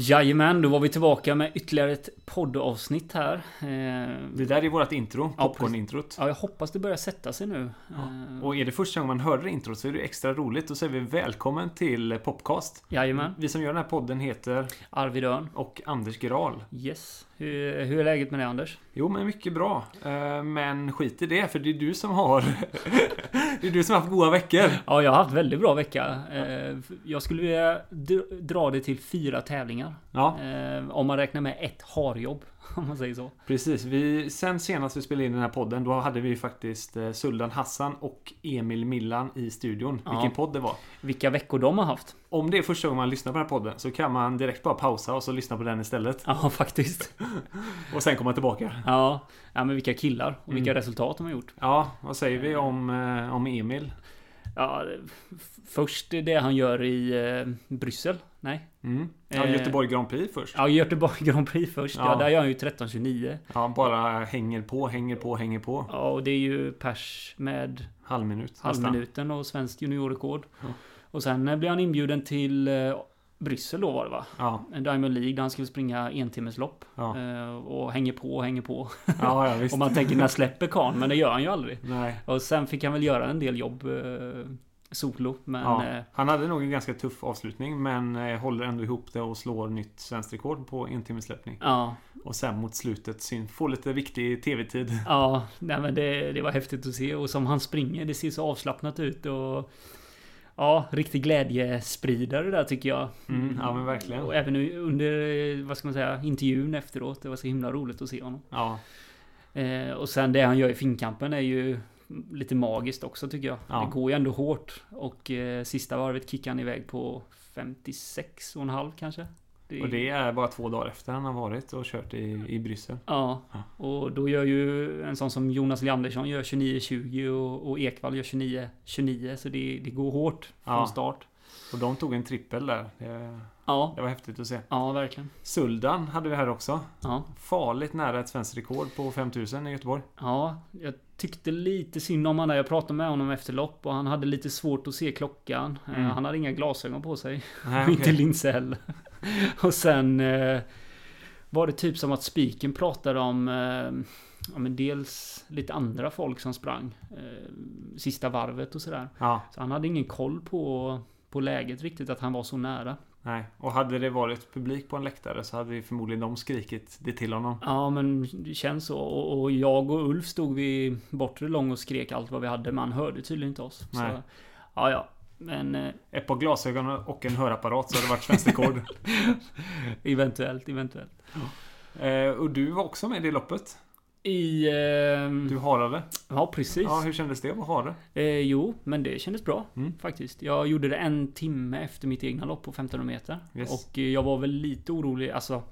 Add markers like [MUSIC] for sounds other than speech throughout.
Jajamän, då var vi tillbaka med ytterligare ett poddavsnitt här. Eh, Det där är vårt intro, Ja, popcorn-introt. Ja, jag hoppas det börjar sätta sig nu. Eh, Och är det första gången man hör det introt så är det extra roligt. Då säger vi välkommen till Popcast. Jajamän, Vi som gör den här podden heter Arvid Örn. och Anders Gral. Yes. Hur, hur är läget med dig Anders? Jo, men mycket bra. Eh, Men skit i det, för det är du som har... [LAUGHS] det är du som har haft goda veckor. Ja, jag har haft väldigt bra vecka. Jag skulle vilja dr- dra det till fyra tävlingar. Ja, Om man räknar med ett harjobb, [LAUGHS] om man säger så. precis. Vi, sen senast vi spelade in den här podden, då hade vi faktiskt eh, Suldan Hassan och Emil Millan i studion. Ja. Vilken podd det var. Vilka veckor de har haft. Om det är första gången man lyssnar på den här podden så kan man direkt bara pausa och så lyssna på den istället. Ja, [LAUGHS] faktiskt. [LAUGHS] Och sen komma tillbaka. Ja, ja men vilka killar och vilka Mm. resultat de har gjort. Ja, vad säger vi om, eh, om Emil? Ja, först det han gör i eh, Bryssel. Nej. Mm. Ja, Eh, Göteborg Grand Prix först. Ja, Göteborg [LAUGHS] Grand Prix först. Ja, Ja. där gör han ju 13.29. Ja, bara hänger på, hänger på, hänger på. Ja, och det är ju pers med Halvminut. halvminuten och svenskt juniorrekord. Ja. Och sen eh, blir han inbjuden till eh, Bryssel då var det va? Ja, En Diamond League där han skulle springa entimmeslopp. ja. Och hänger på och hänger på. ja, ja [LAUGHS] visst. och man tänker när släpper karln? Men det gör han ju aldrig. Nej. Och sen fick han väl göra en del jobb solo. Men Ja. eh, Han hade nog en ganska tuff avslutning men eh, håller ändå ihop det och slår nytt svenskt rekord på en timmes släppning. ja, Och sen mot slutet syn, får lite viktig tv-tid. [LAUGHS] ja, nej men det, det var häftigt att se. Och som han springer, det ser så avslappnat ut. Och Ja, riktig glädjespridare där tycker jag. Mm, ja men verkligen. Och även under, eh, vad ska man säga, intervjun efteråt. Det var så himla roligt att se honom. Ja, Eh, och sen det han gör i finkampen är ju lite magiskt också tycker jag. Ja. Det går ju ändå hårt. Och eh, sista varvet kickar han iväg på 56 och en halv kanske. Det, och det är bara två dagar efter han har varit och kört i, i Bryssel. Ja, Ja. och då gör ju en sån som Jonas Leandersson gör 29-20 och, och Ekvall gör 29-29. Så det, det går hårt från Ja. start. Och de tog en trippel där. Det, Ja, det var häftigt att se. ja verkligen. Suldan hade vi här också. Ja. Farligt nära ett svenskt rekord på 5000 i Göteborg. Ja, jag tyckte lite synd om honom. Jag pratade med honom efter lopp och han hade lite svårt att se klockan. Eh, Mm. Han hade inga glasögon på sig. Nej, [LAUGHS] Och inte okej. linser heller. [LAUGHS] och sen eh, var det typ som att spiken pratade om eh, ja, men dels lite andra folk som sprang. Eh, sista varvet och sådär. Ja, Så han hade ingen koll på, på läget riktigt, att han var så nära. nej. Och hade det varit publik på en läktare så hade vi förmodligen de skrikit det till honom. Ja, men det känns så. Och, och jag och Ulf stod vid bortre lång och skrek allt vad vi hade, men han hörde tydligen inte oss. Nej. Så, ja, ja. Men eh, Ett par glasögon och en hörapparat så hade det varit svenskt rekord. [LAUGHS] eventuellt, eventuellt. eh, och du var också med i det loppet. I... Eh, Du harade. ja, precis. Ja, hur kändes det att hara? Eh, jo, men det kändes bra Mm. faktiskt. Jag gjorde det en timme efter mitt egna lopp på 1500 meter. Yes. Och eh, jag var väl lite orolig. Alltså,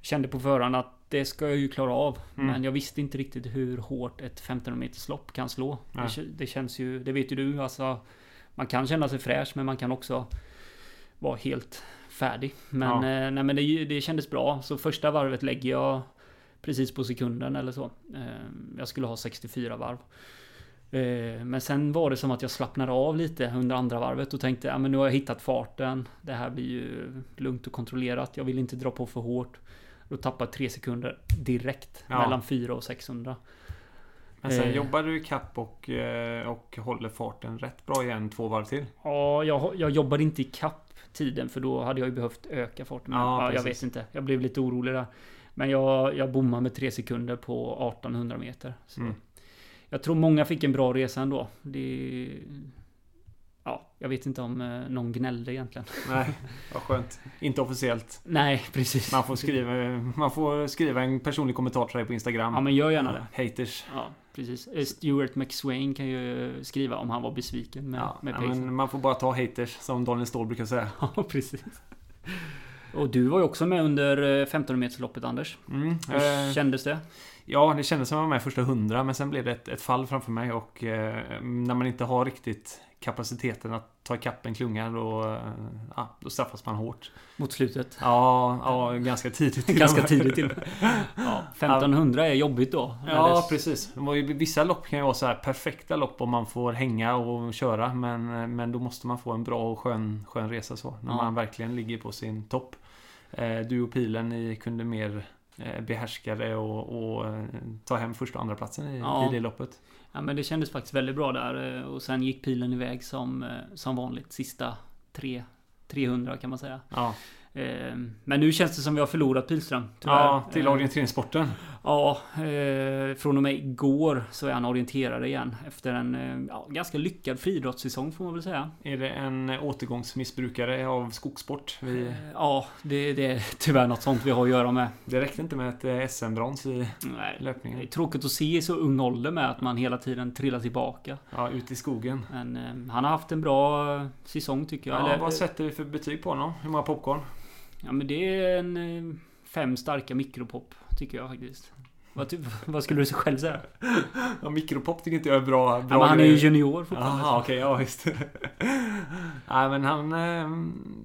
kände på förhand att det ska jag ju klara av. Mm. Men jag visste inte riktigt hur hårt ett 1500 meters lopp kan slå. Det, det känns ju, det vet ju du, alltså. Man kan känna sig fräsch, men man kan också vara helt färdig. Men, Ja. eh, nej, men det, det kändes bra. Så första varvet lägger jag precis på sekunden eller så. Eh, jag skulle ha 64 varv. Eh, Men sen var det som att jag slappnade av lite under andra varvet och tänkte, men nu har jag hittat farten. Det här blir ju lugnt och kontrollerat. Jag vill inte dra på för hårt. Då tappar jag tre sekunder direkt Ja. mellan 4 och 600. Men sen Eh. jobbar du i kapp och, eh, och håller farten rätt bra igen två varv till. Ja, jag, jag jobbade inte i kapp tiden för då hade jag ju behövt öka farten. Men, Ja, ja, jag vet inte. Jag blev lite orolig där. Men jag, jag bommade med tre sekunder på 1800 meter. Så Mm. Jag tror många fick en bra resa ändå. Det... Ja, jag vet inte om eh, någon gnällde egentligen. Nej, [LAUGHS] vad skönt. Inte officiellt. Nej, precis. Man får skriva, man får skriva en personlig kommentar till dig på Instagram. Ja, men gör gärna det. Haters. Ja, precis. Eh, Stuart McSwain kan ju skriva om han var besviken med, Ja, med pacen. men man får bara ta haters som Daniel Ståhl brukar säga. [LAUGHS] Ja, precis. Och du var ju också med under 15 metersloppet Anders. Mm, Hur eh, kändes det? ja, det kändes som att jag var med första hundra men sen blev det ett, ett fall framför mig och eh, när man inte har riktigt kapaciteten att ta ikapp en klunga då, eh, ja, då straffas man hårt. Mot slutet. Ja, ja ganska tidigt. Ganska tidigt till. [LAUGHS] Ja, 1500 är jobbigt då. Ja, precis. Det ju- Vissa lopp kan ju vara så här perfekta lopp om man får hänga och köra. Men, men då måste man få en bra och skön, skön resa så. När Ja. man verkligen ligger på sin topp. Eh, Du och Pilen, ni kunde mer eh, behärska det och, och eh, ta hem första och andra platsen i, Ja. i det loppet. Ja men det kändes faktiskt väldigt bra där eh, och sen gick pilen iväg som, eh, som vanligt sista tre, 300 kan man säga. Ja, men nu känns det som vi har förlorat Pilström. tyvärr. ja till Eh, orienteringssporten. Ja, eh, från och med igår så är han orienterare igen. Efter en eh, ja, ganska lyckad friidrottssäsong får man väl säga. Är det en återgångsmissbrukare av skogssport? Vi, Eh, Ja, det, det är tyvärr något sånt vi har att göra med. det räckte inte med ett eh, SM-brons i Nej, det löpningen. är tråkigt att se i så ung ålder med att man hela tiden trillar tillbaka. Ja, ut i skogen. Men eh, han har haft en bra eh, säsong tycker jag. Ja, Eller, vad sätter vi för betyg på honom? Hur många popcorn? Ja men det är en eh, fem starka mikropop tycker jag faktiskt. Vad, ty- [LAUGHS] vad skulle du själv säga? Ja, mikropop tycker inte jag är bra. Ja, bra men han är ju junior fortfarande. Jaha, okej, ja visst. [LAUGHS] Nej, men han... eh,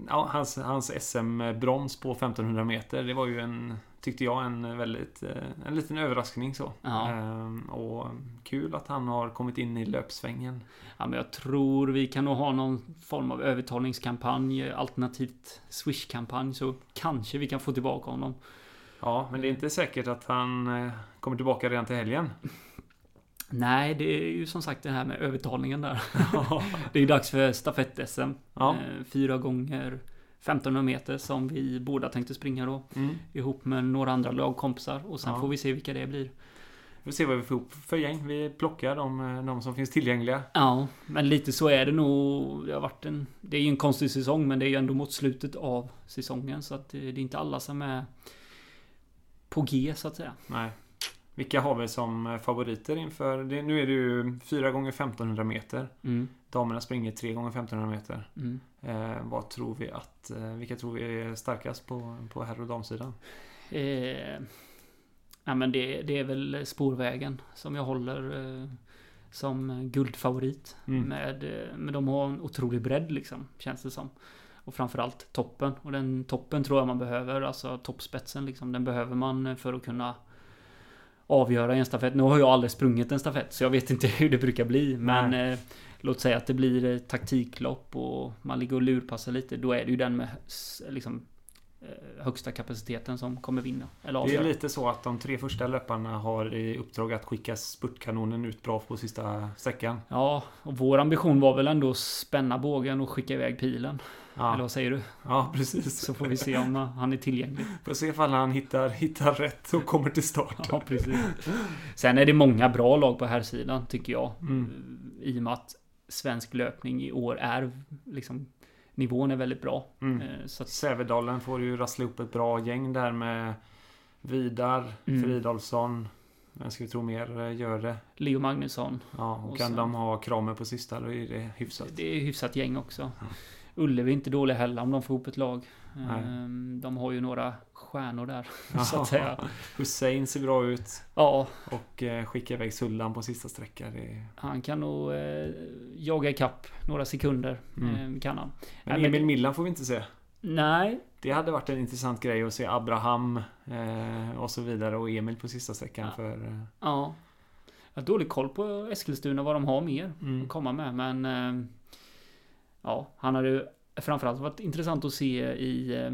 Ja, hans, hans SM-brons på 1500 meter, det var ju en... Tyckte jag en väldigt... eh, En liten överraskning så. Ja. Ehm, Och kul att han har kommit in i löpsvängen. Ja, men jag tror vi kan nog ha någon form av övertalningskampanj, alternativt Swish-kampanj, så kanske vi kan få tillbaka honom. Ja, men det är inte säkert att han eh, kommer tillbaka redan till helgen. [LAUGHS] Nej, det är ju som sagt det här med övertalningen där. [LAUGHS] det är dags för stafett-SM. Ja. Eh, Fyra gånger 1500 meter som vi båda tänkte springa då. Mm. Ihop med några andra lagkompisar. Och sen Ja. får vi se vilka det blir. Vi får se vad vi får ihop för gäng. Vi plockar de, eh, de som finns tillgängliga. Ja, men lite så är det nog. Det har varit en... Det är ju en konstig säsong, men det är ju ändå mot slutet av säsongen. Så att det det är inte alla som är på G, så att säga. Nej. Vilka har vi som eh, favoriter inför... Det, nu är det ju 4 gånger 1500 meter. Mm. Damerna springer 3 gånger 1500 meter. Mm. Eh, vad tror vi att... Eh, vilka tror vi är starkast på, på herr och damsidan? Eh, ja, men det, det är väl spårvägen som jag håller eh, som guldfavorit. Mm. Med, eh, men de har en otrolig bredd liksom, känns det som. Och framförallt toppen. Och den toppen tror jag man behöver, alltså toppspetsen liksom. Den behöver man för att kunna avgöra i en stafett. Nu har jag aldrig sprungit en stafett, så jag vet inte [LAUGHS] hur det brukar bli. Men eh, låt säga att det blir eh, taktiklopp och man ligger och lurpassar lite. Då är det ju den med liksom högsta kapaciteten som kommer vinna. Eller Det är lite så att de tre första löparna har i uppdrag att skicka spurtkanonen ut bra på sista sträckan. Ja, och vår ambition var väl ändå att spänna bågen och skicka iväg pilen. Eller Ja, vad säger du? ja precis. Så får vi se om eh, han är tillgänglig. Får se ifall han hittar, hittar rätt och kommer till start. Ja, precis. Sen är det många bra lag på här sidan tycker jag. Mm. I och med att svensk löpning i år är liksom Nivån är väldigt bra. Mm. Eh, Så att, Sävedalen får ju rassla upp ett bra gäng där med Vidar, Mm. Fridolfsson. Vem ska vi tro mer eh, gör det? Leo Magnusson. Ja, och, Och kan sen- de ha Kramer på sista då är det hyfsat. Det är hyfsat gäng också. Ullevi är inte dåliga heller om de får ihop ett lag. Nej. Ehm, De har ju några stjärnor där. [LAUGHS] Så att säga. [LAUGHS] Hussein ser bra ut. Ja, Och eh, skicka iväg Sullan på sista sträckan. Han kan nog eh, jaga ikapp några sekunder. Mm. Eh, kan han. Men Emil Millan får vi inte se. Nej, Det hade varit en intressant grej att se Abraham eh, och så vidare och Emil på sista sträckan Ja. för... Ja. Jag har dålig koll på Eskilstuna vad de har mer mm. att komma med. Men eh, ja, han hade ju framförallt varit intressant att se i eh,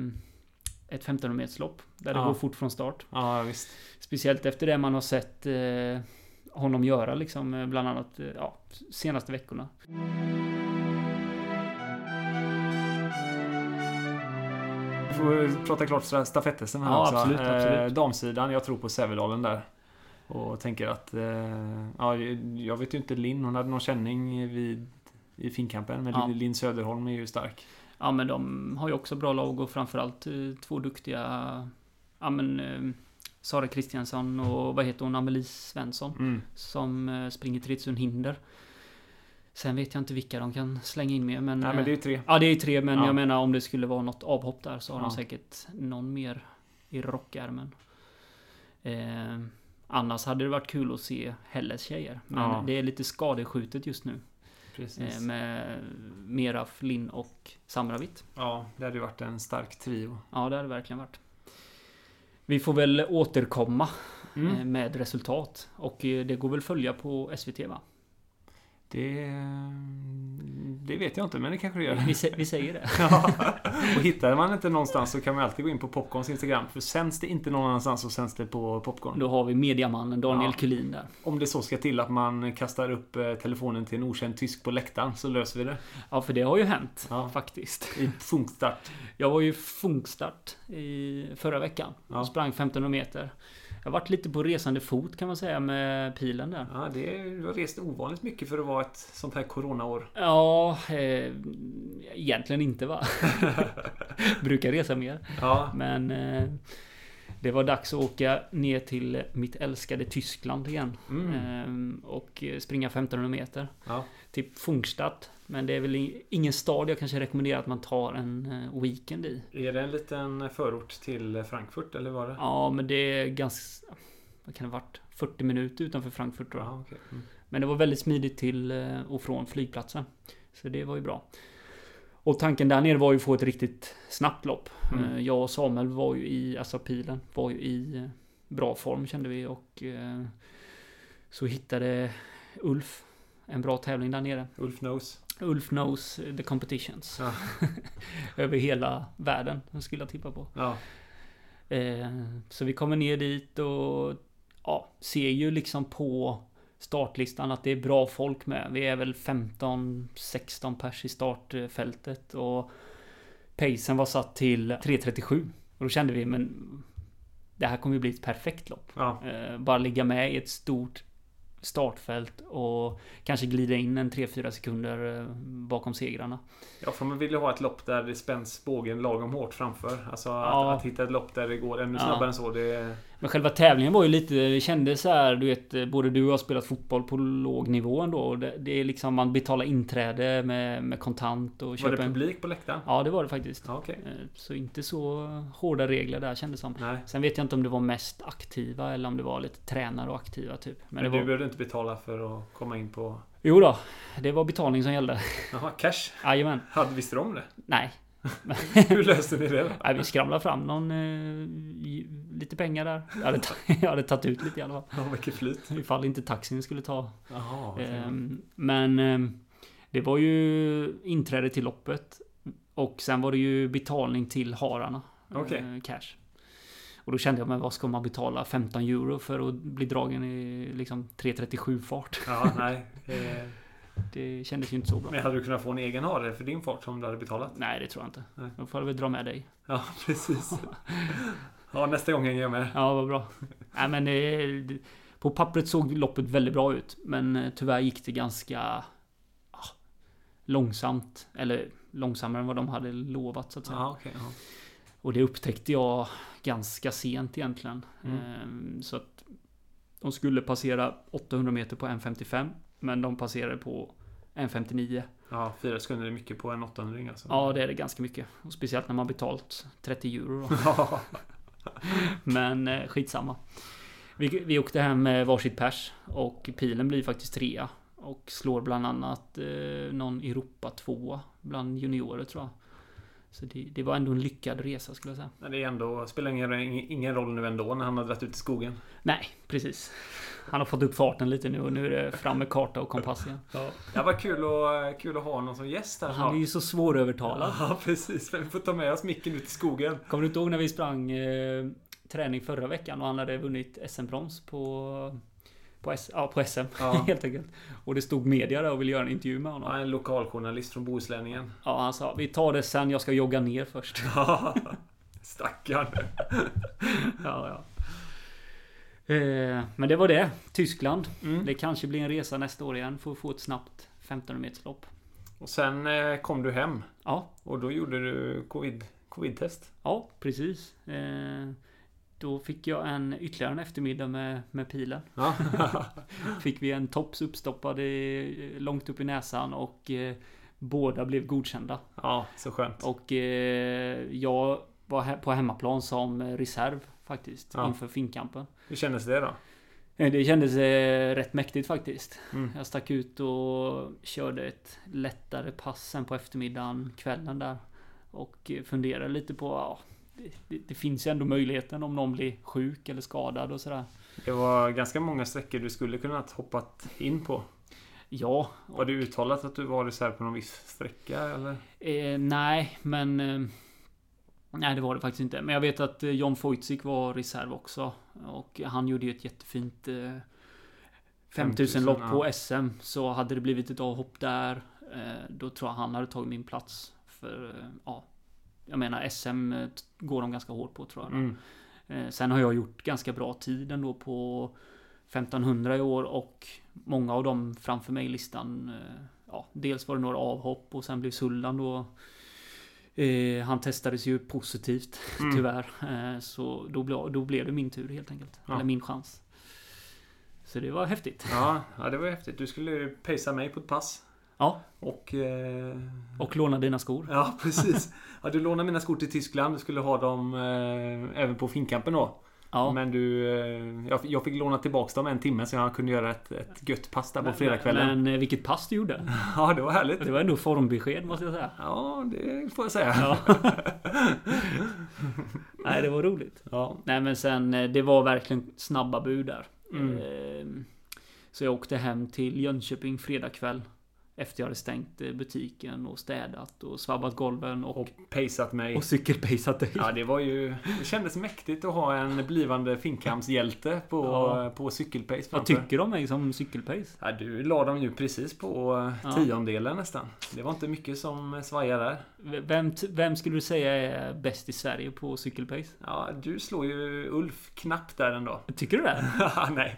ett 1500 meterslopp. Där det Ja. går fort från start. Ja, visst. Speciellt efter det man har sett eh, honom göra liksom. eh, Bland annat eh, ja, senaste veckorna. Vi får prata klart stafett-SM här Ja, också. absolut, absolut. damsidan, jag tror på Sävedalen där. Och tänker att... Ja, jag vet ju inte Linn, hon hade någon känning vid, i finkampen. Men Ja. Linn Söderholm är ju stark. Ja men de har ju också bra lag och framförallt eh, två duktiga Ja men eh, Sara Kristiansson och vad heter hon? Amelie Svensson. Mm. Som eh, springer 3000 hinder. Sen vet jag inte vilka de kan slänga in med men... Nej, men det är tre. Ja det är tre men Ja. jag menar om det skulle vara något avhopp där så har Ja. de säkert någon mer i rockärmen. Eh, annars hade det varit kul att se Helles tjejer. Men Ja. det är lite skadeskjutet just nu. Precis. Eh, med Meraf, Linn och Samravit. Ja, det hade ju varit en stark trio. Ja, det hade det verkligen varit. Vi får väl återkomma Mm. eh, med resultat. Och eh, det går väl följa på SVT va? Det, det vet jag inte, men det kanske det gör. Vi, vi säger det. [LAUGHS] Ja. Och hittar man inte någonstans så kan man alltid gå in på Popcorns Instagram. För sänds det inte någon annanstans så sänds det på Popcorn. Då har vi mediamannen Daniel Ja. Kulin där. Om det så ska till att man kastar upp eh, telefonen till en okänd tysk på läktaren så löser vi det. Ja, för det har ju hänt Ja. faktiskt. I funkstart. Jag var ju funkstart i förra veckan. Ja. Och sprang 1500 meter. Jag har varit lite på resande fot kan man säga med pilen där. Ja, det du har rest ovanligt mycket för att vara ett sånt här coronaår. Ja, eh, egentligen inte va? [LAUGHS] Brukar resa mer. Ja, Men eh, det var dags att åka ner till mitt älskade Tyskland igen. Mm. Eh, och springa 1500 meter. ja. Typ Funkstadt. Men det är väl ingen stad jag kanske rekommenderar att man tar en eh, weekend i. Är det en liten förort till Frankfurt eller var det? Ja, men det är ganska... Vad kan det ha varit? 40 minuter utanför Frankfurt tror jag. Ja, okej. Mm. Men det var väldigt smidigt till eh, och från flygplatsen. Så det var ju bra. Och tanken där nere var ju att få ett riktigt snabbt lopp. Mm. Eh, Jag och Samuel var ju i, alltså pilen, var ju i bra form kände vi och så hittade Ulf en bra tävling där nere. Ulf Knows. Ulf knows the competitions. Ja. [LAUGHS] Över hela världen, skulle jag tippa på. Ja. Eh, så vi kommer ner dit och ja, ser ju liksom på startlistan att det är bra folk med. Vi är väl 15-16 pers i startfältet och pacen var satt till 3.37. Och då kände vi, men det här kommer ju bli ett perfekt lopp. Ja. Eh, bara ligga med i ett stort startfält och kanske glida in en 3-4 sekunder eh, bakom segrarna. ja, för man vill ju ha ett lopp där det spänns bågen lagom hårt framför. Alltså Ja. att, att hitta ett lopp där det går ännu Ja. snabbare än så. Det, Men själva tävlingen var ju lite, det kändes så här, du vet, både du och jag har spelat fotboll på låg nivå ändå. Och det, det är liksom, man betalar inträde med, med kontant och var det en... publik på läktaren? Ja, det var det faktiskt. Ja, okej. Eh, Så inte så hårda regler där kändes som. Nej. Sen vet jag inte om det var mest aktiva eller om det var lite tränare och aktiva typ. Men, Men, du var... behövde inte betala för att komma in på... Jo då, det var betalning som gällde. Jaha, cash? Jajamän. Hade, visste du om det? Nej. [LAUGHS] Hur löste ni det? Nej, vi skramlade fram någon... Eh, lite pengar där. Jag hade, [LAUGHS] jag hade tagit ut lite i alla fall. Ja, vilket flyt. Ifall inte taxin skulle ta okej. Ehm, Men ehm, det var ju inträde till loppet. Och sen var det ju betalning till hararna. Eh, Cash. Och då kände jag, men vad ska man betala 15 euro för att bli dragen i liksom 3.37 fart? Ja, nej. [LAUGHS] Eh, Det kändes ju inte så bra. Men hade du kunnat få en egen hare för din fart som du hade betalat? Nej, det tror jag inte. Nej. Då får jag väl dra med dig. Ja, [LAUGHS] precis. [LAUGHS] Ja, nästa gång hänger jag med. Ja, vad bra. Nej, men det, det- på pappret såg loppet väldigt bra ut. Men eh, tyvärr gick det ganska ja, långsamt. Eller långsammare än vad de hade lovat så att säga. Ja, okej. ja. Och det upptäckte jag ganska sent egentligen. Mm. Ehm, Så att de skulle passera 800 meter på 1.55. Men de passerade på 1.59. Ja, fyra sekunder är mycket på en 800 alltså. Ja, det är det ganska mycket. Och speciellt när man betalt 30 euro. [LAUGHS] Men eh, skitsamma. Vi, vi åkte hem med varsitt pers. Och pilen blir faktiskt trea. Och slår bland annat eh, någon Europa tvåa bland juniorer tror jag. Så det, det var ändå en lyckad resa skulle jag säga. Men det är ändå, spelar ingen, ingen roll nu ändå när han har dragit ut i skogen. Nej, precis. Han har fått upp farten lite nu och nu är det fram med karta och kompass igen. Ja. Det var kul, och, kul att ha någon som gäst här Han är ju så svårövertalad. Ja, precis. Vi får ta med oss micken ut i skogen. Kommer du inte ihåg när vi sprang eh, träning förra veckan och han hade vunnit SM-brons på, på, S, ja, på SM Ja. [LAUGHS] helt enkelt. Och det stod media där och ville göra en intervju med honom. Ja, en lokaljournalist från Bohuslänningen. Ja, han sa vi tar det sen, jag ska jogga ner först. [LAUGHS] Stackarn. [LAUGHS] ja, ja. Eh, men det var det. Tyskland. Mm. Det kanske blir en resa nästa år igen för att få ett snabbt 1500 meterslopp. Och sen eh, kom du hem. Ja, Och då gjorde du covid, covid-test. ja precis. Eh, då fick jag en ytterligare en eftermiddag med, med pilen. Ja. [LAUGHS] Fick vi en tops uppstoppad i, långt upp i näsan och båda blev godkända. ja, så skönt. Och jag var på hemmaplan som reserv faktiskt Ja. inför finkampen. Hur kändes det då? Eh, Det kändes eh, rätt mäktigt faktiskt. Mm. Jag stack ut och körde ett lättare pass sen på eftermiddagen, kvällen där. Och eh, funderade lite på, ja, det, det, det finns ju ändå möjligheten om någon blir sjuk eller skadad och sådär. Det var ganska många sträckor du skulle kunnat hoppat in på. Ja. Var det uttalat att du var reserv på någon viss sträcka eller? Eh, nej, men... Eh, nej, det var det faktiskt inte. Men jag vet att eh, John Foytzik var reserv också. Och han gjorde ju ett jättefint eh, 5000 lopp på SM. Så hade det blivit ett avhopp där, eh, då tror jag han hade tagit min plats. För, eh, ja. Jag menar SM eh, går de ganska hårt på tror jag. Mm. Eh, Sen har jag gjort ganska bra tid ändå på 1500 i år och många av dem framför mig i listan. eh, Ja, dels var det några avhopp och sen blev Sullan då. Eh, han testades ju positivt [LAUGHS] Mm. tyvärr. Eh, så då, ble, då blev det min tur helt enkelt. Ja. Eller min chans. Så det var häftigt. Ja, ja, det var häftigt. Du skulle pacea mig på ett pass. Ja, Och... Eh, och låna dina skor. Ja, precis. Ja, du lånade mina skor till Tyskland. Du skulle ha dem eh, även på Finnkampen då. Ja. Men du... Eh, jag, fick låna tillbaka dem en timme så jag kunde göra ett, ett gött pass där på fredagskvällen. Men eh, vilket pass du gjorde. [LAUGHS] Ja, det var härligt. Det var ändå formbesked måste jag säga. Ja, det får jag säga. Ja. [LAUGHS] [LAUGHS] Nej, det var roligt. Ja. Nej men sen, eh, det var verkligen snabba bud där. Mm. Så jag åkte hem till Jönköping fredag kväll. Efter jag hade stängt eh, butiken och städat och svabbat golven och, Och paceat mig. och cykelpaceat dig. Ja, det var ju... Det kändes mäktigt att ha en blivande Finnkampshjälte på, Ja. på cykelpace Vad tycker du om mig som cykelpace? Ja, du la dem ju precis på Ja. tiondelen nästan. Det var inte mycket som svajade där. Vem, vem skulle du säga är bäst i Sverige på cykelpace? Ja, du slår ju Ulf knappt där ändå. Tycker du det? [LAUGHS] Nej.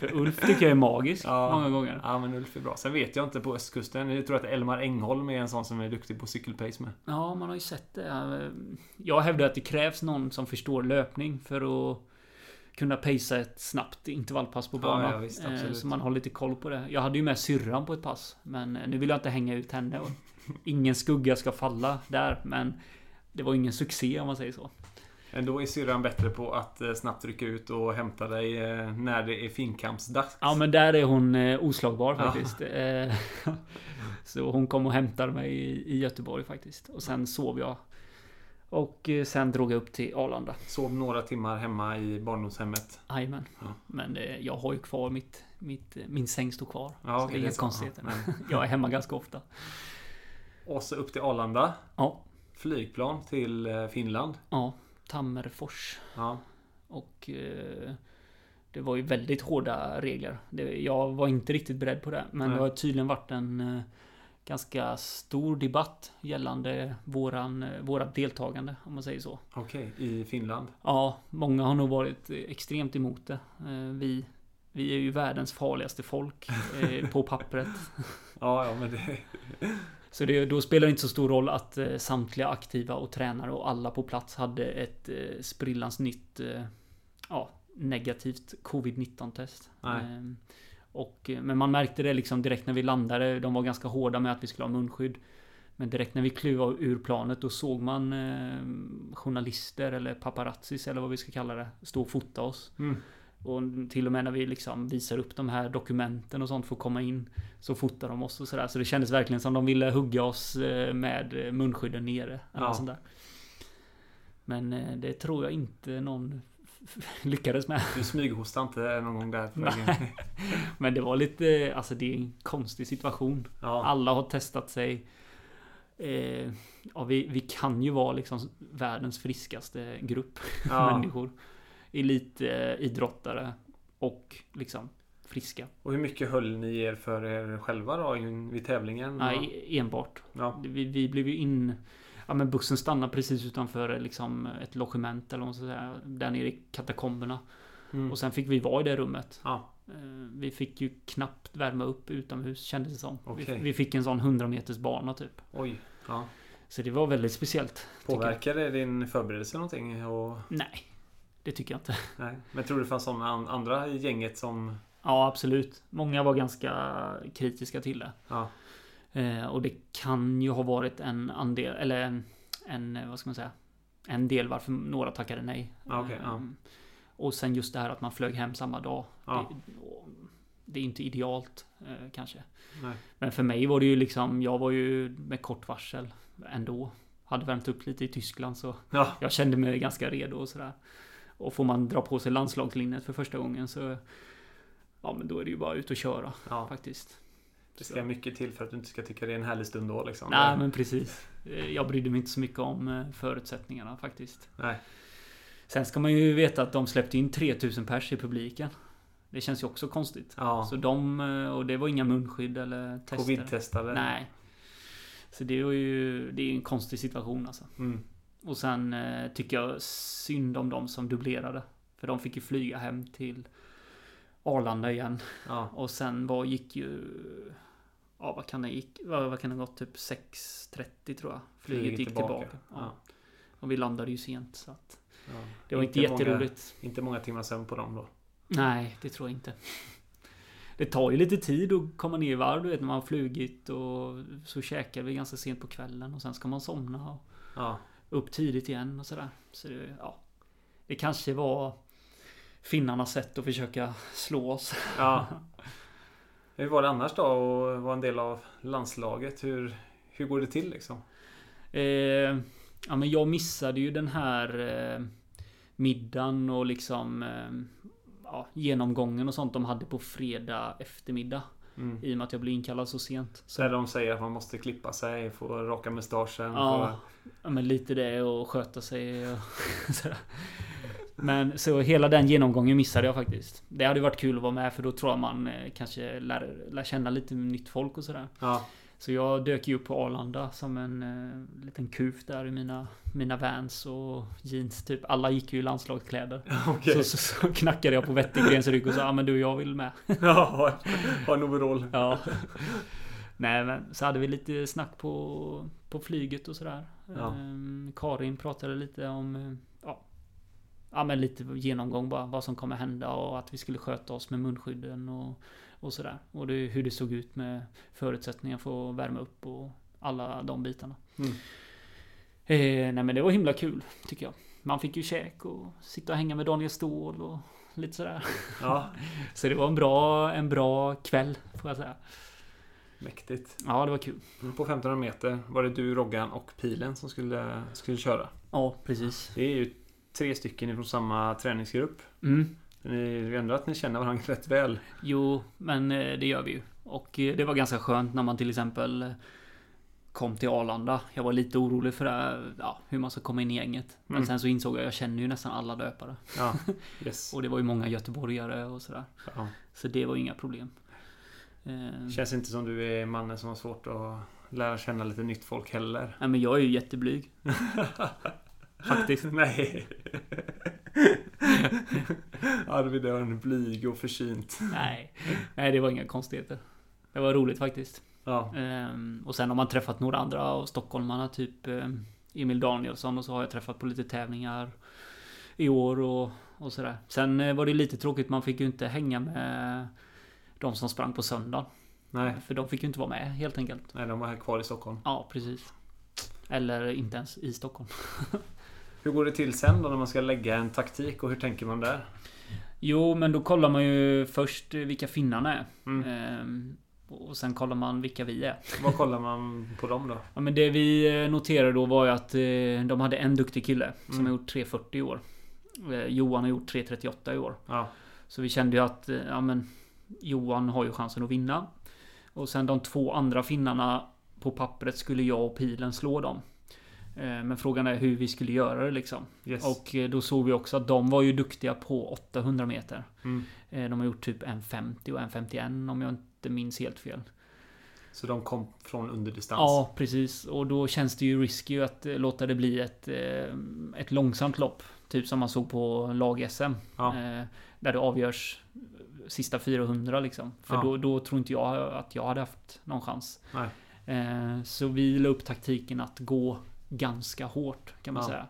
För Ulf tycker jag är magisk Ja. många gånger. Ja, men Ulf är bra. Sen vet jag inte på östkusten. Jag tror att Elmar Engholm är en sån som är duktig på cykelpace med. Ja, man har ju sett det. Jag hävdar att det krävs någon som förstår löpning för att kunna pacea ett snabbt intervallpass på Ja, banan. ja, visst, Eh, så man har lite koll på det. Jag hade ju med syrran på ett pass. Men eh, nu vill jag inte hänga ut henne. Och ingen skugga ska falla där. Men det var ingen succé om man säger så. Ändå är syrran bättre på att eh, snabbt rycka ut och hämta dig eh, när det är finkampsdags. Ja men där är hon eh, oslagbar Ja. faktiskt. Eh, [LAUGHS] så hon kom och hämtade mig i, Göteborg faktiskt. Och sen sov jag. Och sen drog jag upp till Arlanda. Sov några timmar hemma i barndomshemmet. Jajamän. Ja. Men jag har ju kvar mitt, mitt min säng står kvar. Ja, så det är inget konstigt. Ja, [LAUGHS] Jag är hemma ganska ofta. Och så upp till Arlanda. Ja. Flygplan till eh, Finland. Ja. Tammerfors. Ja. Och eh, det var ju väldigt hårda regler. Det, jag var inte riktigt beredd på det. Men Nej. det har tydligen varit en eh, ganska stor debatt gällande våran, eh, våra deltagande. Om man säger så. Okej, i Finland. Ja, många har nog varit extremt emot det. Eh, vi, vi är ju världens farligaste folk på pappret. [LAUGHS] Ja, ja, men det... Så det, då spelar det inte så stor roll att eh, samtliga aktiva och tränare och alla på plats hade ett eh, sprillans nytt eh, ja, negativt covid-19 test. Nej. Eh, och, eh, men man märkte det liksom direkt när vi landade. De var ganska hårda med att vi skulle ha munskydd. Men direkt när vi klev ur planet då såg man eh, journalister eller paparazzis eller vad vi ska kalla det stå och fota oss. Mm. Och till och med när vi liksom visar upp de här dokumenten och sånt för att komma in Så fotar de oss och sådär. Så det kändes verkligen som de ville hugga oss eh, med eh, munskydden nere. Eller Ja. sånt där. Men eh, det tror jag inte någon [LAUGHS] lyckades med. Du smyghostade inte någon gång där? Nej. [LAUGHS] Men det var lite, alltså det är en konstig situation. Ja. Alla har testat sig. Eh, ja, vi, vi kan ju vara liksom världens friskaste grupp ja. [LAUGHS] människor. Elitidrottare och liksom friska. Och hur mycket höll ni er för er själva då vid tävlingen? Nej, enbart. Ja. Vi, vi blev ju in... Ja men bussen stannade precis utanför liksom ett logement eller vad man ska säga. Där nere i katakomberna. Mm. Och sen fick vi vara i det rummet. Ja. Eh, Vi fick ju knappt värma upp utomhus kändes det som. Vi, Okej. vi fick en sån 100 meters bana typ. Oj. Ja. Så det var väldigt speciellt. det din förberedelse någonting? Och, Nej. Det tycker jag inte. [LAUGHS] nej. Men tror du det fanns sådana an- andra i gänget som... Ja absolut. Många var ganska kritiska till det. Ja. Eh, och det kan ju ha varit en andel, eller en, en, eh, vad ska man säga? En del varför några tackade nej. Okej, ja. Ehm, Och sen just det här att man flög hem samma dag. Ja. Det, det är inte idealt eh, kanske. Nej. Men för mig var det ju liksom, jag var ju med kort varsel ändå. Hade värmt upp lite i Tyskland så Ja. jag kände mig ganska redo och sådär. Och får man dra på sig landslagslinnet för första gången så Ja men då är det ju bara ut och köra ja. faktiskt. Det ska mycket till för att du inte ska tycka det är en härlig stund då liksom. Nej men precis. Eh, Jag brydde mig inte så mycket om eh, förutsättningarna faktiskt. Nej. Sen ska man ju veta att de släppte in 3000 pers i publiken. Det känns ju också konstigt. Ja. Så de, eh, och det var inga munskydd eller tester. Covid-testade. Nej. Så det var ju, det är en konstig situation alltså. Mm. Och sen eh, tycker jag synd om de som dubblerade. För de fick ju flyga hem till Arlanda igen. Ja. Och sen var gick ju... Ja vad kan det gick? Vad, vad kan det gått? Typ 6.30 tror jag. Flyget, Flyget gick tillbaka. tillbaka. Ja. Och vi landade ju sent så att Ja. Det var inte, jätteroligt. Många, inte många timmar sömn på dem då. Nej, det tror jag inte. Det tar ju lite tid att komma ner i varv, du vet när man har flugit och så käkar vi ganska sent på kvällen och sen ska man somna och Ja. Upp tidigt igen och sådär. Så det, ja. Det kanske var finnarnas sätt att försöka slå oss. ja. [LAUGHS] Hur var det annars då att vara en del av landslaget? Hur, hur går det till liksom? Eh, ja men jag missade ju den här eh, middagen och liksom eh, ja, genomgången och sånt de hade på fredag eftermiddag. Mm. I och med att jag blev inkallad så sent. Så de säger att man måste klippa sig, få raka mustaschen. Ja, ja men lite det och sköta sig och. [LAUGHS] Men så hela den genomgången missade jag faktiskt. Det hade varit kul att vara med för då tror jag man eh, kanske lär, lär känna lite nytt folk och sådär. Få, ja. Så jag dök ju upp på Arlanda som en eh, liten kuf där i mina, mina vans och jeans typ. Alla gick ju i landslagskläder. [LAUGHS] Okej. Så, så, så knackade jag på Wettergrens rygg och sa ja men du jag vill med. [LAUGHS] Ja, ha en overall. Ja. Nej men så hade vi lite snack på, på flyget och sådär. Ja. Ehm, Karin pratade lite om eh, ja, ja men lite genomgång bara vad som kommer hända och att vi skulle sköta oss med munskydden och, och sådär. Och det, hur det såg ut med förutsättningar för att värma upp och alla de bitarna. Mm. Eh, nej men det var himla kul tycker jag. Man fick ju käk och sitta och hänga med Daniel Ståhl och lite sådär. Ja, [LAUGHS] Så det var en bra, en bra kväll får jag säga. mäktigt. Ja det var kul. På 1500 meter var det du, Roggan och Pilen som skulle, skulle köra. Ja precis. Det är ju tre stycken ifrån samma träningsgrupp. Mm. Det är ändå att ni känner varandra [LAUGHS] rätt väl. Jo, men eh, det gör vi ju. Och eh, det var ganska skönt när man till exempel eh, kom till Arlanda. Jag var lite orolig för här, ja, hur man ska komma in i gänget. Men Mm. sen så insåg jag att jag känner ju nästan alla löpare. Ja, [LAUGHS] yes. Och det var ju många göteborgare och sådär. Ja. Så det var ju inga problem. Känns inte som du är mannen som har svårt att lära känna lite nytt folk heller. Nej men jag är ju jätteblyg. [LAUGHS] Faktiskt. Nej. Arvid är en blyg och försynt. Nej. Nej, det var inga konstigheter. Det var roligt faktiskt. Ja. Ehm, och sen har man träffat några andra av stockholmarna, typ ehm, Emil Danielsson och så har jag träffat på lite tävlingar i år och, och sådär. Sen eh, var det lite tråkigt, man fick ju inte hänga med de som sprang på söndagen. Nej. För de fick ju inte vara med helt enkelt. Nej, de var här kvar i Stockholm. Ja, precis. Eller inte ens i Stockholm. [LAUGHS] Hur går det till sen då när man ska lägga en taktik och hur tänker man där? Jo, men då kollar man ju först vilka finnarna är. Mm. Ehm, och sen kollar man vilka vi är. Vad kollar man på dem då? Ja, men det vi eh, noterade då var ju att eh, de hade en duktig kille som Mm. har gjort 3.40 i år. Eh, Johan har gjort 3.38 i år. Ja. Så vi kände ju att ja, men Johan har ju chansen att vinna. Och sen de två andra finnarna på pappret skulle jag och Pilen slå dem. Eh, Men frågan är hur vi skulle göra det liksom. Yes. Och eh, då såg vi också att de var ju duktiga på 800 meter. Mm. Eh, De har gjort typ 1.50 och 1.51 om jag inte minns helt fel. Så de kom från underdistans? Ja, precis. Och då känns det ju risky att låta det bli ett, ett långsamt lopp. Typ som man såg på lag-SM. Ja. Där det avgörs sista 400 liksom. För Ja. då, då tror inte jag att jag hade haft någon chans. Nej. Eh, Så vi la upp taktiken att gå ganska hårt kan man Ja. säga.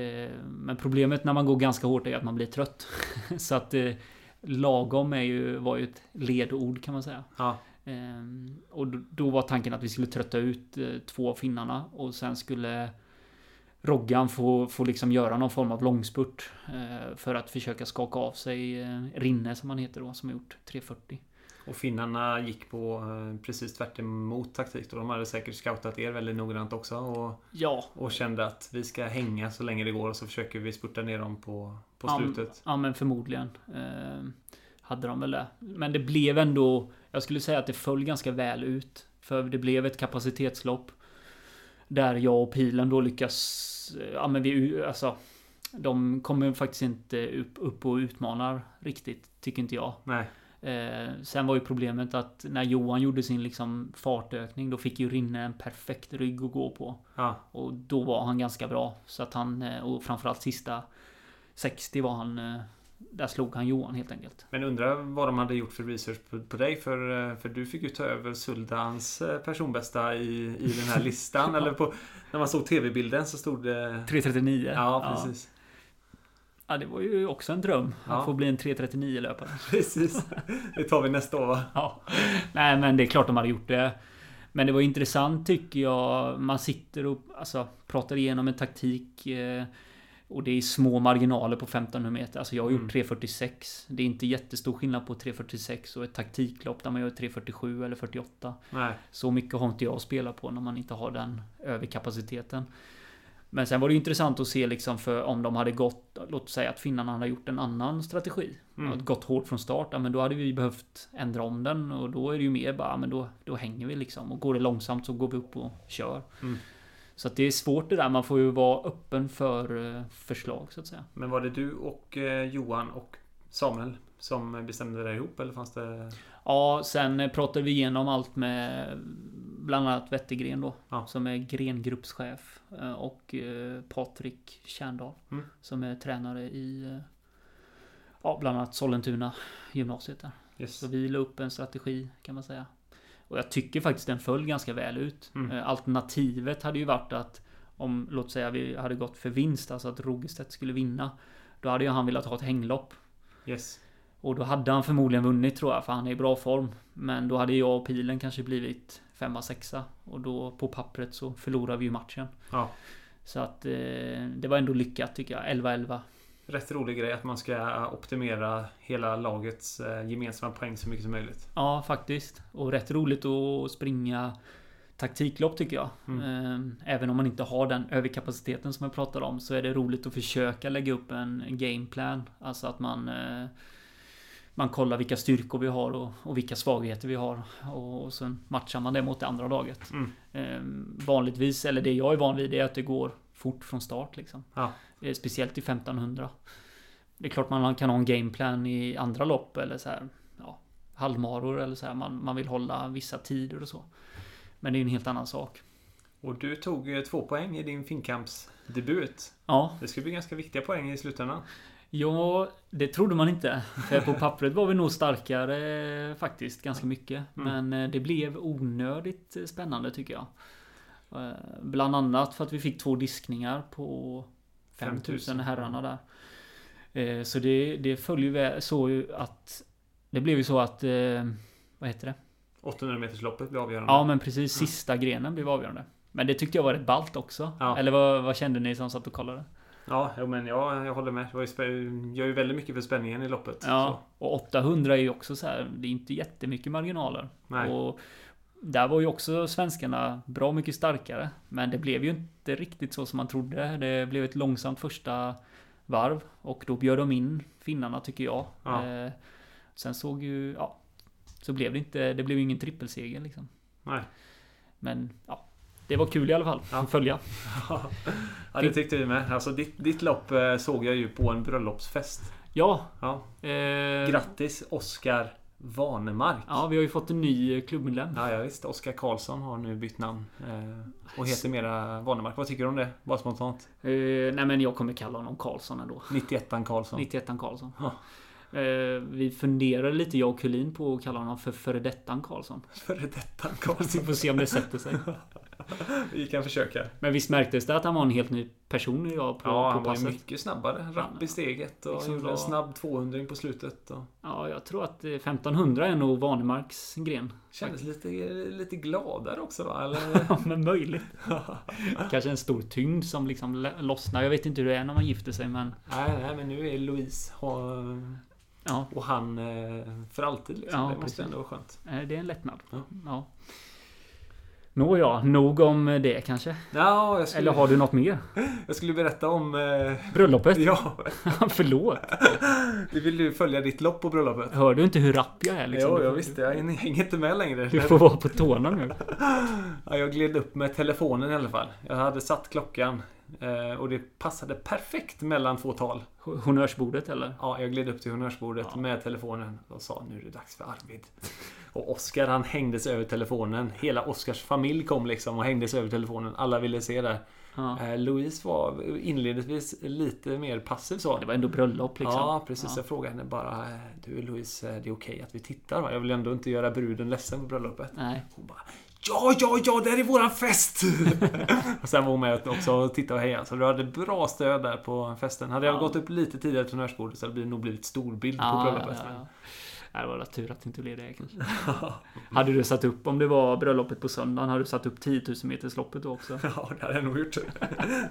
Eh, Men problemet när man går ganska hårt är att man blir trött. [LAUGHS] Så att eh, lagom är ju, var ju ett ledord kan man säga. Ja. Och då- var tanken att vi skulle trötta ut två av finnarna och sen skulle Roggan får, får liksom göra någon form av långspurt. Eh, för att försöka skaka av sig eh, Rinne som han heter då, som har gjort 340. Och finnarna gick på eh, precis tvärt emot taktik då. De hade säkert scoutat er väldigt noggrant också. Och, Ja, och kände att vi ska hänga så länge det går och så försöker vi spurta ner dem på, på Ja, slutet. Ja men förmodligen. Eh, hade de väl det. Men det blev ändå... Jag skulle säga att det föll ganska väl ut. För det blev ett kapacitetslopp. Där jag och Pilen då lyckas... eh, Ja men vi... Alltså... De kommer faktiskt inte upp, upp och utmanar riktigt, tycker inte jag. Nej. Eh, sen var ju problemet att när Johan gjorde sin liksom fartökning, då fick ju Rinne en perfekt rygg att gå på. Ja. Och då var han ganska bra. Så att han, eh, och framförallt sista 60 var han... eh, Där slog han Johan helt enkelt. Men undrar vad de hade gjort för research på, på dig för, eh, för du fick ju ta över Suldans personbästa i, i den här [LAUGHS] listan. eller på, när man såg tv-bilden så stod det... 339. Ja, precis. Ja, det var ju också en dröm. Ja. Att få bli en 339 löpare. [LAUGHS] Precis. Det tar vi nästa år va? Ja. Nej, men det är klart de hade gjort det. Men det var intressant tycker jag. Man sitter och alltså, pratar igenom en taktik. Eh, och det är små marginaler på 1500 meter. Alltså jag har gjort Mm. 346. Det är inte jättestor skillnad på 346 och ett taktiklopp där man gör 347 eller 48. Nej. Så mycket har inte jag att spela på när man inte har den överkapaciteten. Men sen var det intressant att se liksom för om de hade gått, låt säga att finnarna hade gjort en annan strategi. Mm. Och gått hårt från start, ja, men då hade vi behövt ändra om den och då är det ju mer bara, men då, då hänger vi liksom. Och går det långsamt så går vi upp och kör. Mm. Så det är svårt det där, man får ju vara öppen för eh, förslag så att säga. Men var det du och eh, Johan och Samuel som bestämde det ihop eller fanns det... Ja, sen pratade vi igenom allt med bland annat Wettergren då. Ja. Som är grengruppschef. eh, Och eh, Patrik Kärndal. Mm. Som är tränare i eh, ja, bland annat Sollentuna gymnasiet där. Yes. Så vi la upp en strategi kan man säga. Och jag tycker faktiskt den föll ganska väl ut. Mm. Alternativet hade ju varit att om, låt säga vi hade gått för vinst, alltså att Rogestedt skulle vinna. Då hade ju han velat ha ett hänglopp. Yes. Och då hade han förmodligen vunnit tror jag, för han är i bra form. Men då hade jag och Pilen kanske blivit femma, sexa. Och då på pappret så förlorar vi ju matchen. Ja. Så att eh, det var ändå lyckat tycker jag. 11-11. Rätt rolig grej att man ska optimera hela lagets eh, gemensamma poäng så mycket som möjligt. Ja, faktiskt. Och rätt roligt att springa taktiklopp tycker jag. Mm. Eh, Även om man inte har den överkapaciteten som jag pratade om så är det roligt att försöka lägga upp en gameplan. Alltså att man eh, man kollar vilka styrkor vi har och, och vilka svagheter vi har. Och, och sen matchar man det mot det andra laget. Mm. Eh, vanligtvis, eller det jag är van vid, är att det går fort från start liksom. Ja. Eh, Speciellt i 1500. Det är klart man kan ha en gameplan i andra lopp eller så här. Ja, halvmaror eller så här. Man, man vill hålla vissa tider och så. Men det är en helt annan sak. Och du tog två poäng i din finkampsdebut. Ja, Det skulle bli ganska viktiga poäng i slutändan. Ja, det trodde man inte. För på pappret var vi nog starkare faktiskt, ganska mycket. Mm. Men eh, det blev onödigt eh, spännande tycker jag. Eh, Bland annat för att vi fick två diskningar på 5000 5000. herrarna där. Så det, det följer så att Det blev ju så att Vad heter det? 800 metersloppet blev avgörande. Ja men precis, sista grenen blev avgörande. Men det tyckte jag var rätt ballt också. Ja. Eller vad, vad kände ni som satt och kollade? Ja, men jag, jag håller med. Spä- gör ju väldigt mycket för spänningen i loppet. Ja, och 800 är ju också så här. Det är inte jättemycket marginaler. Nej. Och där var ju också svenskarna bra mycket starkare. Men det blev ju inte riktigt så som man trodde. Det blev ett långsamt första varv. Och då bjöd de in finnarna tycker jag. Ja. Eh, sen såg ju, ja. Så blev det inte, det blev ingen trippelseger liksom. Så. Nej. Men ja. Det var kul i alla fall. Att följa. [LAUGHS] ja, det tyckte vi med. Alltså ditt, ditt lopp eh, såg jag ju på en bröllopsfest. Ja. Ja. Eh, Grattis Oskar Vanemark. Ja, vi har ju fått en ny klubbmedlem. Ja, ja visst. Oskar Karlsson har nu bytt namn. Eh, och heter mera Vanemark. Vad tycker du om det? Bara spontant. Eh, nej men jag kommer kalla honom Karlsson ändå. 91an Karlsson. 91 Karlsson. Ja. Eh, vi funderar lite, jag och Kulin, på att kalla honom för före dettan Karlsson. Före detta Vi Karlsson. får se om det sätter sig. [LAUGHS] [LAUGHS] Vi kan försöka. Men visst märktes det att han var en helt ny person idag på, Ja, på han var passet? mycket snabbare. Rapp i steget och Liksom gjorde var- en snabb 200 på slutet. Och Ja, jag tror att eh, 1500 är nog Vanemarks gren. kändes lite, lite gladare också va? Eller? [LAUGHS] Ja, men möjligt. [LAUGHS] Kanske en stor tyngd som liksom lossnar. Jag vet inte hur det är när man gifter sig, men nej, nej, men nu är Louise ha- ja, och han eh, för alltid. Liksom. Ja, det precis. måste ändå vara skönt. eh, det är en lättnad. Ja. Ja. Nåja, nog om det kanske. Ja, skulle, Eller har du något mer? jag skulle berätta om... Eh, Bröllopet? ja, [LAUGHS] Förlåt. vi vill ju följa ditt lopp på bröllopet. Hör du inte hur rapp jag är? Liksom? Jo, jag visste. Jag hänger inte med längre. Du får vara på tårna nu. [LAUGHS] Ja, jag gled upp med telefonen i alla fall. Jag hade satt klockan. eh, Och det passade perfekt mellan två tal. Honnörsbordet eller? Ja, jag gled upp till honnörsbordet Ja. med telefonen och sa nu är det dags för Arvid. Och Oskar han hängdes över telefonen. Hela Oskars familj kom liksom och hängdes över telefonen. Alla ville se det. Ja. Eh, Louise var inledningsvis lite mer passiv så. Det var ändå bröllop liksom. Ja, precis. Ja. Jag frågade henne bara Du Louise, eh, det är okej att vi tittar va? Jag vill ändå inte göra bruden ledsen på bröllopet. Nej. Hon bara Ja, ja, ja, det här är våran fest! [LAUGHS] och sen var hon med också och tittade och hejade. Så du hade bra stöd där på festen. Hade jag Ja. gått upp lite tidigare till honnörsbordet så hade det nog blivit storbild på Ja, bröllopet. ja, Det var tur att det inte blev det kanske. [LAUGHS] hade du satt upp, om det var bröllopet på söndagen, hade du satt upp 10 000 meters loppet då också? [LAUGHS] Ja, det hade jag nog gjort.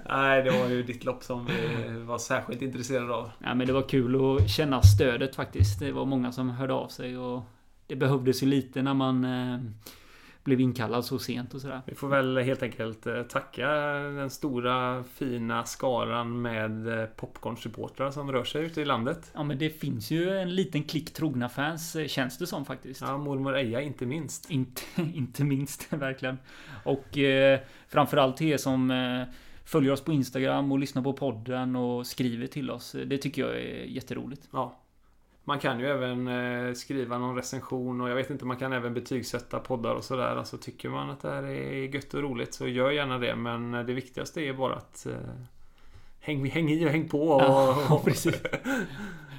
Nej, det var ju ditt lopp som vi var särskilt intresserade av. Ja, men det var kul att känna stödet faktiskt. Det var många som hörde av sig och det behövdes ju lite när man eh, blev inkallad så sent och sådär. Vi får väl helt enkelt eh, tacka den stora fina skaran med eh, popcornsupportrar som rör sig ute i landet. Ja, men det finns ju en liten klick trogna fans, eh, känns det som faktiskt. Ja, mormor Eja inte minst. Inte, [LAUGHS] inte minst, [LAUGHS] verkligen. Och eh, framförallt till er som eh, följer oss på Instagram och lyssnar på podden och skriver till oss. Det tycker jag är jätteroligt. Ja. Man kan ju även eh, skriva någon recension och jag vet inte, man kan även betygsätta poddar och sådär. Alltså tycker man att det här är gött och roligt så gör gärna det. Men eh, det viktigaste är bara att eh, häng, häng i och häng på. Och, Ja, [LAUGHS] [LAUGHS] precis.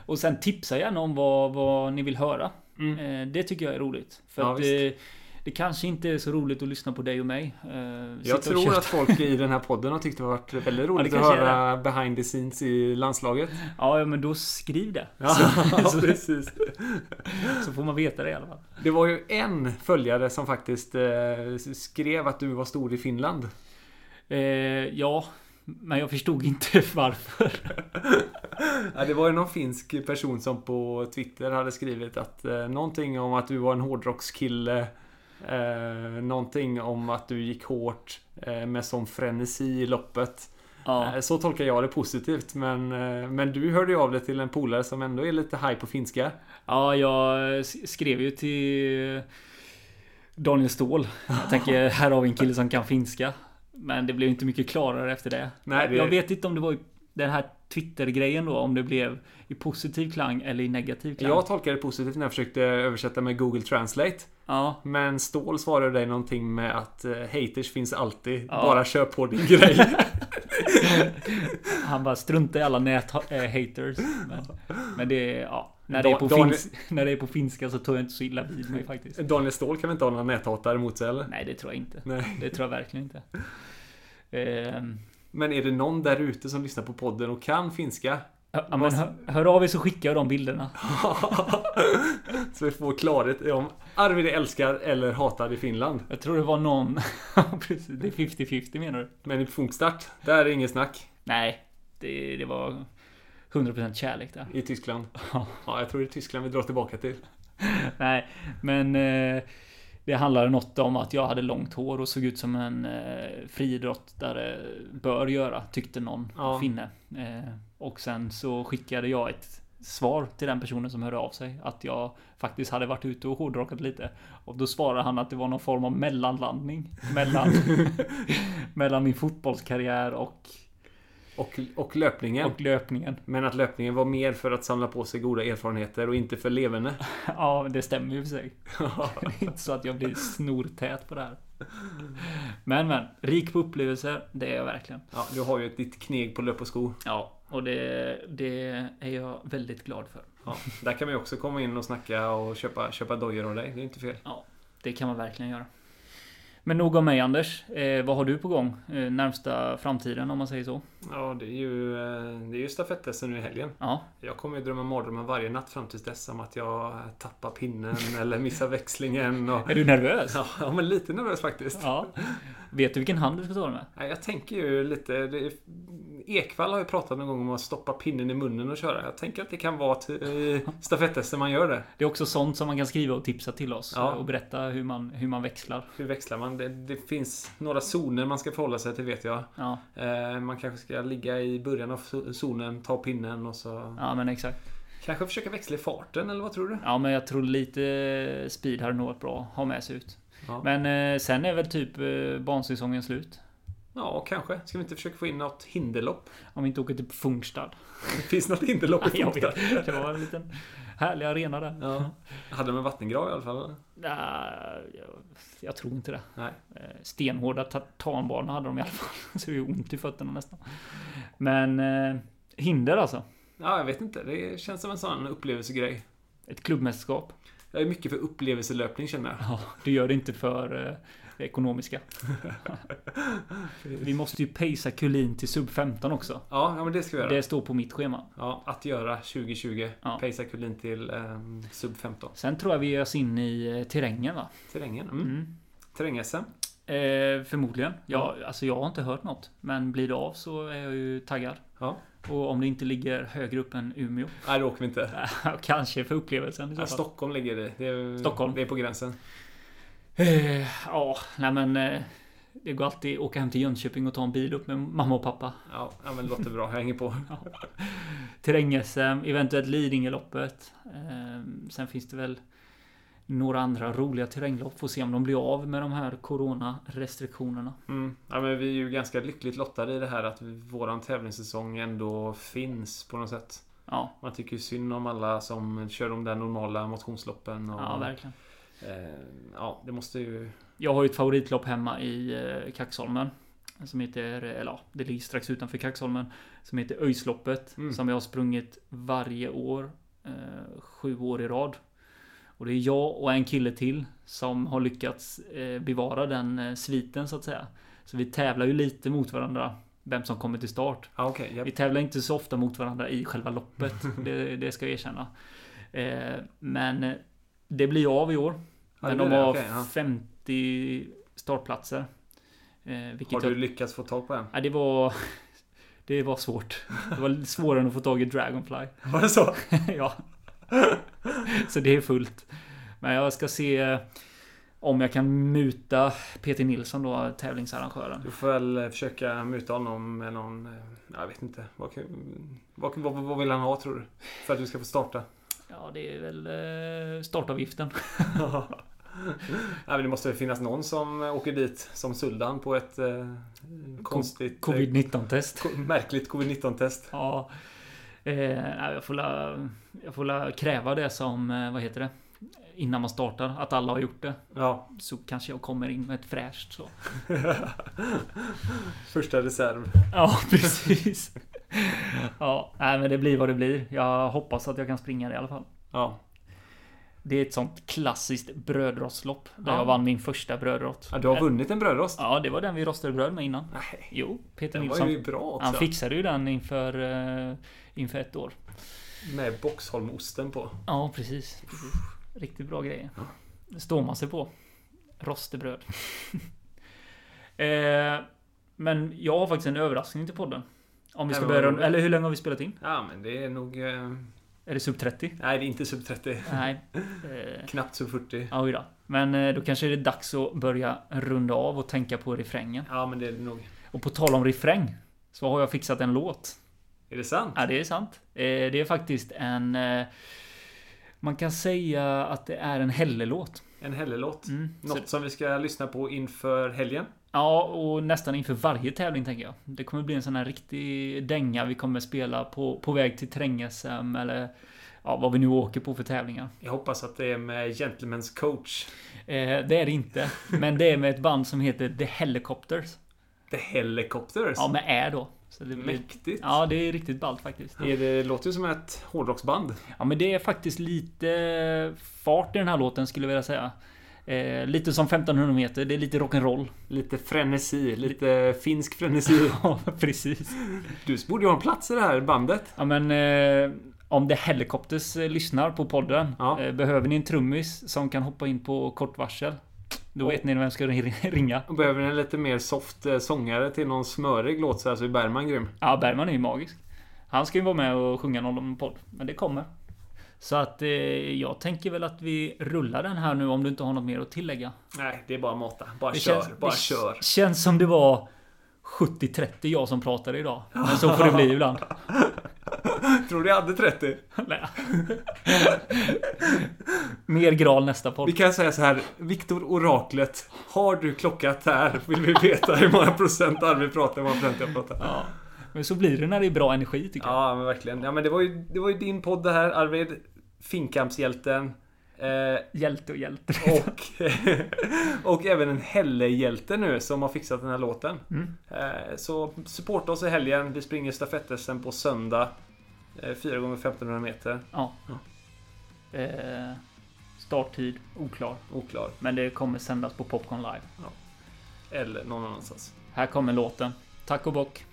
Och sen tipsa gärna om vad, vad ni vill höra. Mm. Eh, Det tycker jag är roligt. För Ja, att det, kanske inte är så roligt att lyssna på dig och mig. Sitta Jag tror att folk i den här podden har tyckt det har varit väldigt roligt det att höra behind the scenes i landslaget. Ja, ja, men då skriv det. Ja, så, [LAUGHS] precis. så får man veta det i alla fall. Det var ju en följare som faktiskt eh, skrev att du var stor i Finland. Eh, ja, men jag förstod inte [LAUGHS] varför. [LAUGHS] Ja, det var ju någon finsk person som på Twitter hade skrivit att eh, någonting om att du var en hårdrockskille. Eh, någonting om att du gick hårt eh, med sån frenesi i loppet. Ja, Eh, så tolkar jag det positivt. Men, eh, men du hörde ju av dig till en polare som ändå är lite high på finska. ja jag skrev ju till Daniel Ståhl. Jag tänker, [LAUGHS] här har vi en kille som kan finska. Men det blev inte mycket klarare efter det. Nej, det- Jag vet inte om det var den här Twitter-grejen då, om det blev i positiv klang eller i negativ klang. Jag tolkade det positivt när jag försökte översätta med Google Translate. Ja, Men Ståhl svarade dig någonting med att eh, haters finns alltid. Ja. Bara kör på din grej. [LAUGHS] han bara strunta i alla nät-haters. Men, men det ja. När det, är på Dan- fins- [LAUGHS] när det är på finska så tar jag inte så illa vid mig faktiskt. Daniel Ståhl kan väl inte ha några näthatare mot sig eller? Nej, det tror jag inte. Nej. Det tror jag verkligen inte. [LAUGHS] Ehm, Men är det någon där ute som lyssnar på podden och kan finska? Ja, men hör, hör av er så skickar jag de bilderna. [LAUGHS] så vi får klarhet om Arvid är älskad eller hatad i Finland. Jag tror det var någon... [LAUGHS] Precis, det är 50-50 menar du? Men i Funkstart, där är det inget snack. Nej, det, det var 100% kärlek där. I Tyskland. Ja. Ja, jag tror det är Tyskland vi drar tillbaka till. [LAUGHS] Nej, men eh, det handlade något om att jag hade långt hår och såg ut som en eh, friidrottare bör göra, tyckte någon Ja. finne. Eh, och sen så skickade jag ett svar till den personen som hörde av sig att jag faktiskt hade varit ute och hårdrockat lite. Och då svarade han att det var någon form av mellanlandning mellan, [LAUGHS] mellan min fotbollskarriär och, Och, och löpningen. och löpningen. Men att löpningen var mer för att samla på sig goda erfarenheter och inte för leverne. [LAUGHS] Ja, det stämmer ju för sig. [LAUGHS] Det är inte så att jag blir snortät på det här. Men men, rik på upplevelser, det är jag verkligen. Ja, du har ju ett ditt kneg på löp och sko. Ja, och det, det är jag väldigt glad för. Ja, där kan man ju också komma in och snacka och köpa, köpa dojor av dig. Det är inte fel. Det kan man verkligen göra. Men nog om mig Anders. Eh, vad har du på gång eh, närmsta framtiden om man säger så? Ja, det är ju, eh, det är ju stafettSM nu i helgen. Ja, Jag kommer ju drömma mardrömmar varje natt fram tills dess om att jag tappar pinnen [LAUGHS] eller missar växlingen. Och... är du nervös? Ja, ja, men lite nervös faktiskt. Ja. Vet du vilken hand du ska ta den med? Jag tänker ju lite... Det är, Ekvall har ju pratat någon gång om att stoppa pinnen i munnen och köra. Jag tänker att det kan vara i stafettSM man gör det. Det är också sånt som man kan skriva och tipsa till oss Ja. och berätta hur man, hur man växlar. Hur växlar man? Det, det finns några zoner man ska förhålla sig till vet jag. Ja, Eh, man kanske ska ligga i början av zo- zonen, ta pinnen och så... ja men exakt. Kanske försöka växla i farten, eller vad tror du? Ja, men jag tror lite speed hade nog varit bra att ha med sig ut. Ja, Men eh, sen är väl typ eh, bansäsongen slut. Ja kanske. Ska vi inte försöka få in något hinderlopp? Om vi inte åker till Funkstad. Det [LAUGHS] finns något hinderlopp i Funkstad. Det var en liten härlig arena där. Ja. Hade de en vattengrav i alla fall? Nej, jag, tror inte det. Nej. Eh, Stenhårda tartanbanor hade de i alla fall. [LAUGHS] Så det är ont i fötterna nästan. Men eh, hinder alltså. Ja, jag vet inte. Det känns som en sån upplevelsegrej. Ett klubbmästerskap. Jag är mycket för upplevelselöpning känner jag. Ja, du gör det inte för eh, ekonomiska. [LAUGHS] Vi måste ju pacea Kulin till sub 15 också. Ja, ja men det ska vi göra. Det står på mitt schema. Ja, att göra 2020. Ja. Pejsa Kulin till ehm, sub 15. Sen tror jag vi ger oss in i eh, terrängen va? Terrängen. Mm. Mm. Terräng-SM. Eh, förmodligen. Ja, alltså jag har inte hört något. Men blir det av så är jag ju taggad. Ja. Och om det inte ligger högre upp än Umeå. Nej, det åker vi inte. [LAUGHS] Kanske för upplevelsen i Ja. Stockholm ligger det. det är, Stockholm. Det är på gränsen. Eh, Ja, nej men. eh, Det går alltid att åka hem till Jönköping och ta en bil upp med mamma och pappa. Ja, ja men det låter bra. Jag hänger på. [LAUGHS] Terräng-SM, eventuellt Lidingöloppet. Eh, Sen finns det väl några andra roliga terränglopp. Får se om de blir av med de här Corona-restriktionerna. Mm. Ja, men vi är ju ganska lyckligt lottade i det här att våran tävlingssäsong ändå finns på något sätt. Ja, Man tycker ju synd om alla som kör de där normala motionsloppen. Och, ja verkligen. Eh, ja, det måste ju... Jag har ju ett favoritlopp hemma i eh, Kaxholmen. Som heter, eller ja, det ligger strax utanför Kaxholmen. Som heter Öjsloppet. Mm. Som jag har sprungit varje år. Eh, sju år i rad. Och det är jag och en kille till som har lyckats bevara den eh, sviten så att säga. Så vi tävlar ju lite mot varandra. Vem som kommer till start. Ja, okej. ja. Vi tävlar inte så ofta mot varandra i själva loppet. [LAUGHS] Det, det ska jag erkänna. Men det blir av i år. Men de har ja. 50 startplatser. Eh, Har du jag, lyckats få tag på en? ja, det var... [LAUGHS] Det var svårt. Det var svårare än att få tag i Dragonfly. [LAUGHS] Var det så? [LAUGHS] ja. Så det är fullt. Men jag ska se om jag kan muta Peter Nilsson då, tävlingsarrangören. Du får väl eh, försöka muta honom med någon... eh, Jag vet inte. Vad, vad, vad, vad vill han ha tror du? För att du ska få starta? Ja, det är väl eh, startavgiften. [LAUGHS] Nej, men det måste finnas någon som åker dit som Suldan på ett eh, konstigt... eh, Covid-19 test. ko- märkligt covid-19-test. [LAUGHS] Ja. Eh, jag får la, jag får la kräva det som, eh, vad heter det? Innan man startar, att alla har gjort det. Ja, Så kanske jag kommer in med ett fräscht så. [LAUGHS] första reserv. Ja, precis. ja, nej, men det blir vad det blir. Jag hoppas att jag kan springa det i alla fall. Ja. Det är ett sånt klassiskt brödrostlopp. Där Ja. jag vann min första brödrost. ja. Du har vunnit en brödrost? Ja, det var den vi rostade bröd med innan. Nej, Jo, Peter den var Nilsson. ju bra också. Han fixade ju den inför, eh, inför ett år. Med Boxholmosten på. Ja, precis. precis. Riktigt bra grejer. Det står man sig på. Rostebröd. [LAUGHS] eh, men jag har faktiskt en överraskning till podden. Om vi ska börja... Eller hur länge har vi spelat in? Ja, men det är nog... Eh... Är det sub 30? Nej, det är inte sub 30. Nej. [LAUGHS] Eh, Knappt sub 40. oj då. Men eh, då kanske det är dags att börja runda av och tänka på refrängen. Ja, men det är det nog. Och på tal om refräng. Så har jag fixat en låt. Är det sant? Ja, det är sant. Eh, det är faktiskt en... Man kan säga att det är en Helle-låt. En Helle-låt. Mm, Något som vi ska lyssna på inför helgen. Ja, och nästan inför varje tävling tänker jag. Det kommer bli en sån här riktig dänga vi kommer spela på, på väg till terräng-SM eller ja, vad vi nu åker på för tävlingar. Jag hoppas att det är med Gentlemen's coach. Eh, det är det inte. Men det är med ett band som heter The Helicopters. The Helicopters. Ja, med Ä då. Så det blir, Mäktigt. ja, det är riktigt ballt faktiskt. Det, det låter ju som ett hårdrocksband. Ja, men det är faktiskt lite fart i den här låten skulle jag vilja säga. Eh, lite som 1500 meter, det är lite rock'n'roll. Lite frenesi, lite finsk frenesi. [LAUGHS] Ja, precis. Du borde ju ha en plats i det här bandet. Ja men eh, om The Helicopters eh, lyssnar på podden. Ja. Eh, behöver ni en trummis som kan hoppa in på kort varsel? Då vet ni vem ska ri- ringa. Och behöver en lite mer soft eh, sångare till någon smörig låt så är Bergman grym. Ja, Bergman är ju magisk. Han ska ju vara med och sjunga någon podd. Men det kommer. Så att eh, jag tänker väl att vi rullar den här nu om du inte har något mer att tillägga. Nej, det är bara att mata. Bara Det kör, känns, bara det kör. känns som det var 70-30 jag som pratade idag. Men så får det bli ibland. [LAUGHS] Tror du jag hade 30? [LAUGHS] Nej. Mer gral nästa podd. Vi kan säga så här. Viktor Oraklet. Har du klockat här? Vill vi veta hur många procent Arvid pratar, hur många procent jag pratar. Ja. Men så blir det när det är bra energi tycker jag. Ja, men verkligen. Ja, men det var ju, det var ju din podd det här, Arvid. Finnkampshjälten. Eh, Hjälte och hjälte. och, [LAUGHS] och även en Helle-hjälte nu som har fixat den här låten. Mm. Eh, så supporta oss i helgen. Vi springer stafett på söndag. Eh, 4 gånger 1500 meter. Ja. Eh, starttid oklar. Oklar. Men det kommer sändas på Popcorn Live. Eller någon annanstans. Här kommer låten. Tack och bock.